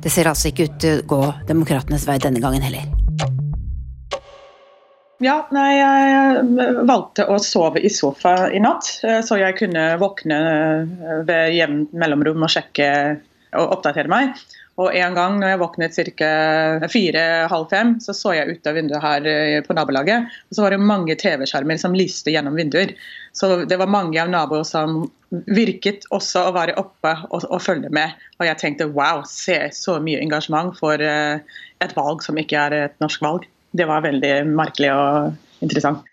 det ser altså ikke ut til å gå demokratenes vei denne gangen heller. Ja, nei, jeg valgte å sove i sofa i natt, eh, så jeg kunne våkne ved jevnt mellomrom og sjekke og oppdatere meg. Og en gang når jeg våknet ca. fire-halv fem, så så jeg ut av vinduet her eh, på nabolaget. Og så var det mange TV-skjermer som lyste gjennom vinduer. Så det var mange av naboer som virket også å være oppe og, og følge med. Og jeg tenkte wow, se så mye engasjement for uh, et valg som ikke er et norsk valg. Det var veldig merkelig og interessant.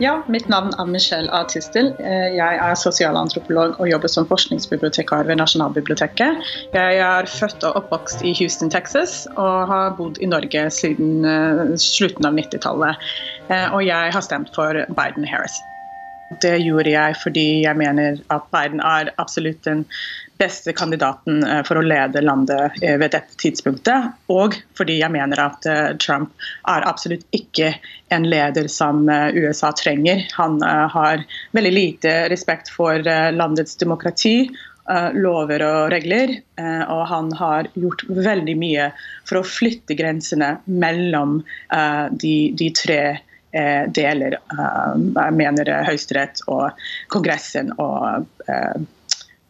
Ja, mitt navn er Michelle A. Tistel. Eh, jeg er sosialantropolog og jobber som forskningsbibliotekar ved Nasjonalbiblioteket. Jeg er født og oppvokst i Houston, Texas, og har bodd i Norge siden eh, slutten av 90-tallet. Eh, og jeg har stemt for Biden-Harris. Det gjorde jeg fordi jeg mener at Biden er absolutt den beste kandidaten eh, for å lede landet eh, ved dette tidspunktet. Og fordi jeg mener at eh, Trump er absolutt ikke en leder som USA trenger. Han har veldig lite respekt for landets demokrati lover og regler. Og han har gjort veldig mye for å flytte grensene mellom de, de tre deler. Mener Høyesterett og Kongressen og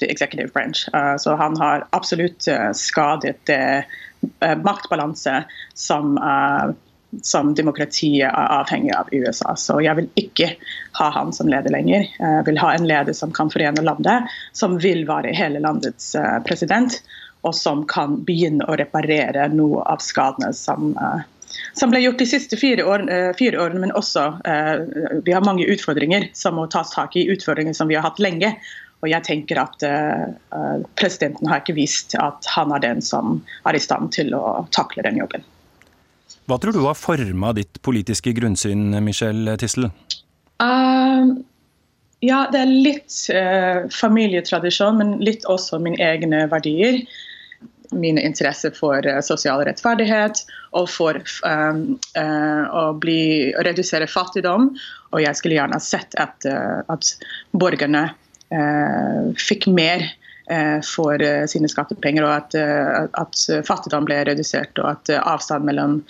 executive branch. så han har absolutt skadet det maktbalanse som som demokratiet er avhengig av USA. Så jeg vil ikke ha han som leder lenger. Jeg vil ha en leder som kan forene landet, som vil være hele landets president, og som kan begynne å reparere noe av skadene som som ble gjort de siste fire, år, fire årene, men også vi har mange utfordringer som må tas tak i, utfordringer som vi har hatt lenge. Og jeg tenker at uh, Presidenten har ikke vist at han er den som er i stand til å takle den jobben. Hva tror du har forma ditt politiske grunnsyn, Michelle Tissel? Uh, ja, det er litt uh, familietradisjon, men litt også mine egne verdier. Mine interesser for uh, sosial rettferdighet og for um, å bli, redusere fattigdom. Og jeg skulle gjerne sett at, at borgerne fikk mer Eh, for eh, sine skattepenger, og at, eh, at, fattigdom ble redusert, og at avstand mellom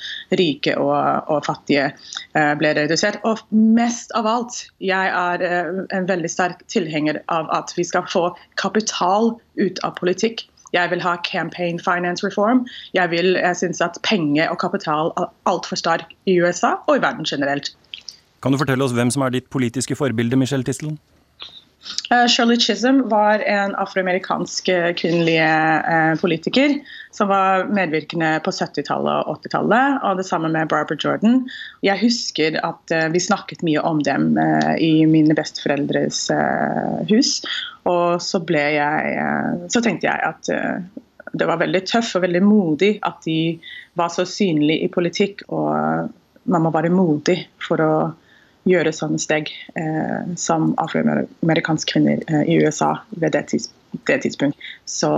rike og, og, fattige ble redusert. Og mest av alt, jeg er en veldig sterk tilhenger av at vi skal få kapital ut av politikk. Jeg vil ha campaign finance reform. Jeg, vil, jeg syns at penger og kapital er altfor sterk i USA og i verden generelt. Kan du fortelle oss hvem som er ditt politiske forbilde, Michelle Tisselen? Shirley Chisholm var en afroamerikansk eh, kvinnelig uh, politiker som var medvirkende på 70-tallet og 80-tallet, og det samme med Barbara Jordan. Jeg husker at vi snakket mye om dem i mine besteforeldres hus, og så jeg Så tenkte jeg at det var veldig tøff og veldig modig at de var så synlige i politikk, og man må være modig for å gjøre sånne steg eh, som afroamerikanske kvinner eh, i USA ved det, tids det tidspunkt. Så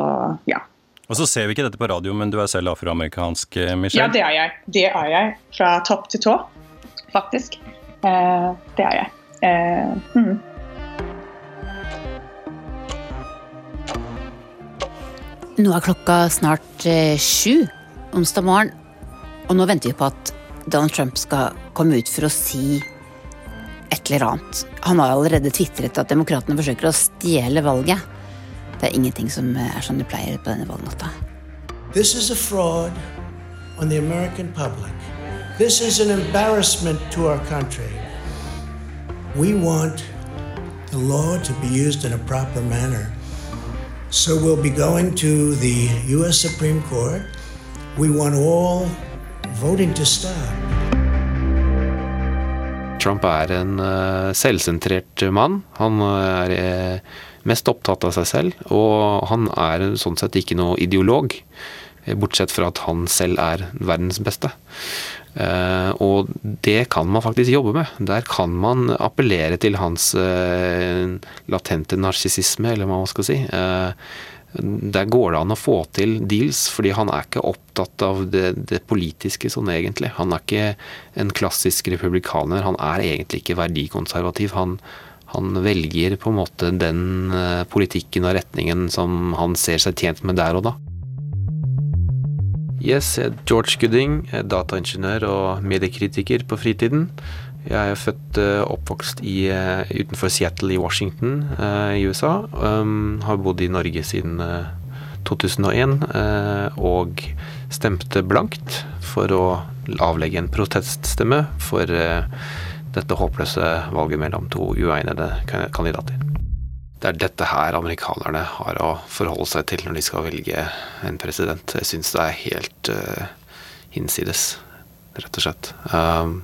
ja. Og så ser vi ikke dette på radio, men du er selv afroamerikansk, eh, Michelle? Ja, det er jeg. Det er jeg. Fra topp til tå, faktisk. Eh, det er jeg. Eh, mm. Nå er klokka snart eh, sju onsdag morgen, og nå venter vi på at Donald Trump skal komme ut for å si et eller annet. Han har allerede tvitret at demokratene forsøker å stjele valget. Det er ingenting som er som det pleier på denne valgnatta. This is a fraud on the American public. This is an embarrassment to our country. We want the law to be used in a proper manner. So we'll be going to the U.S. Supreme Court. We want all voting to stop. Trump er en uh, selvsentrert mann. Han er uh, mest opptatt av seg selv, og han er sånn sett ikke noe ideolog. Eh, bortsett fra at han selv er verdens beste. Og det kan man faktisk jobbe med. Der kan man appellere til hans latente narsissisme, eller hva man skal si. Der går det an å få til deals, fordi han er ikke opptatt av det, det, politiske sånn egentlig. Han er ikke en klassisk republikaner. Han er egentlig ikke verdikonservativ. Han, han velger på en måte den eh, politikken og retningen som han ser seg tjent med der og da. Yes, jeg er George Gooding, dataingeniør og mediekritiker på fritiden. Jeg er født og uh, oppvokst i, uh, utenfor Seattle i Washington uh, i USA. Um, har bodd i Norge siden 2001 og stemte blankt for å avlegge en proteststemme for dette håpløse valget mellom to uegnede kandidater. Det er dette her amerikanerne har å forholde seg til når de skal velge en president. Jeg syns det er helt hinsides, rett og slett. Um,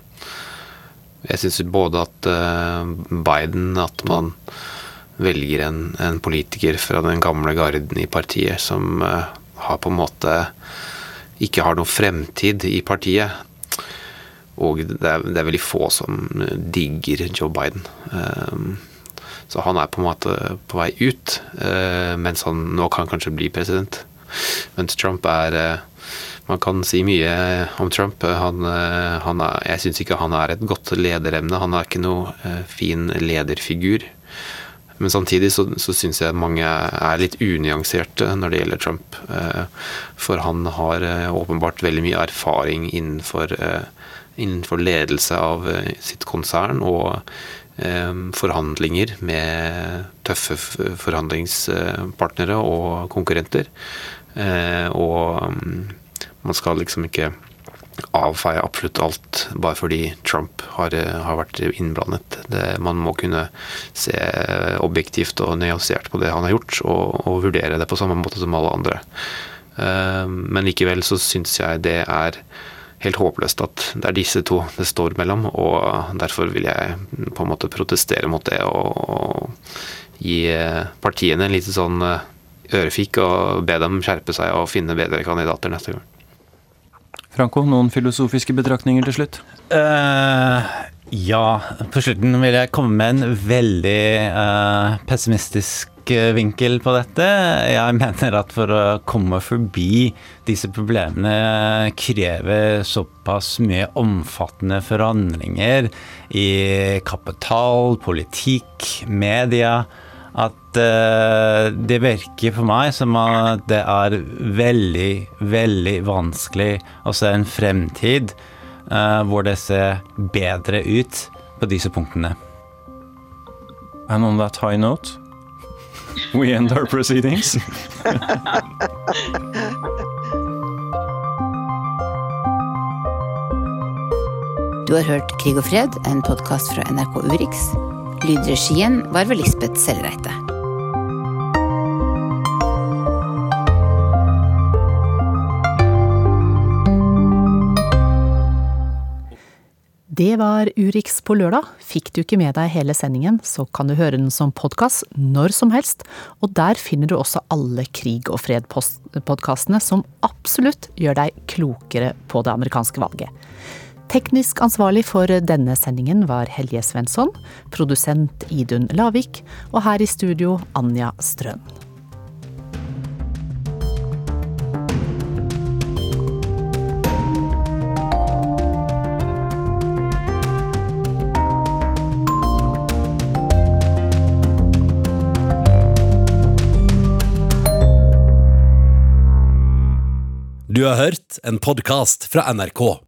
jeg syns både at eh, Biden At man velger en, en, politiker fra den gamle garden i partiet som uh, har på en måte ikke har noen fremtid i partiet. Og det er, det er veldig få som digger Joe Biden. Um, så han er på en måte på vei ut, mens han nå kan kanskje bli president. Mens Trump er man kan si mye om Trump. Han, eh, han er, jeg syns ikke han er et godt lederemne. Han er ikke noe eh, fin lederfigur. Men samtidig så, så syns jeg mange er litt unyanserte når det gjelder Trump. Eh, for han har åpenbart veldig mye erfaring innenfor, innenfor ledelse av sitt konsern og forhandlinger med tøffe forhandlingspartnere og konkurrenter. Og mm, man skal liksom ikke avfeie absolutt alt bare fordi Trump har, har vært innblandet. Det, man må kunne se objektivt og nyansert på det han har gjort, og, og vurdere det på samme måte som alle andre. Uh, men likevel så syns jeg det er helt håpløst at det er disse to det står mellom, og derfor vil jeg på en måte protestere mot det og, og gi partiene en liten sånn ørefik og be dem skjerpe seg og finne bedre kandidater neste gang. Franco, noen filosofiske betraktninger til slutt? Uh, ja, på slutten vil jeg komme med en veldig uh, pessimistisk vinkel på dette. Jeg mener at for å komme forbi disse problemene krever såpass mye omfattende forandringer i kapital, politikk, media at uh, det virker for meg som at det er veldig, veldig vanskelig å se en fremtid uh, hvor det ser bedre ut på disse punktene. And on that high note, we end our proceedings. Du har hørt Krig og fred, en podkast fra NRK Urix. Lydregien var ved Lisbeth Sellreite. Det var Urix på lørdag. Fikk du ikke med deg hele sendingen, så kan du høre den som podkast når som helst, og der finner du også alle Krig og fred-podkastene som absolutt gjør deg klokere på det amerikanske valget. Teknisk ansvarlig for denne sendingen var Helje Svensson, produsent Idun Lavik, og her i studio Anja Strøm. Du har hørt en podkast fra NRK.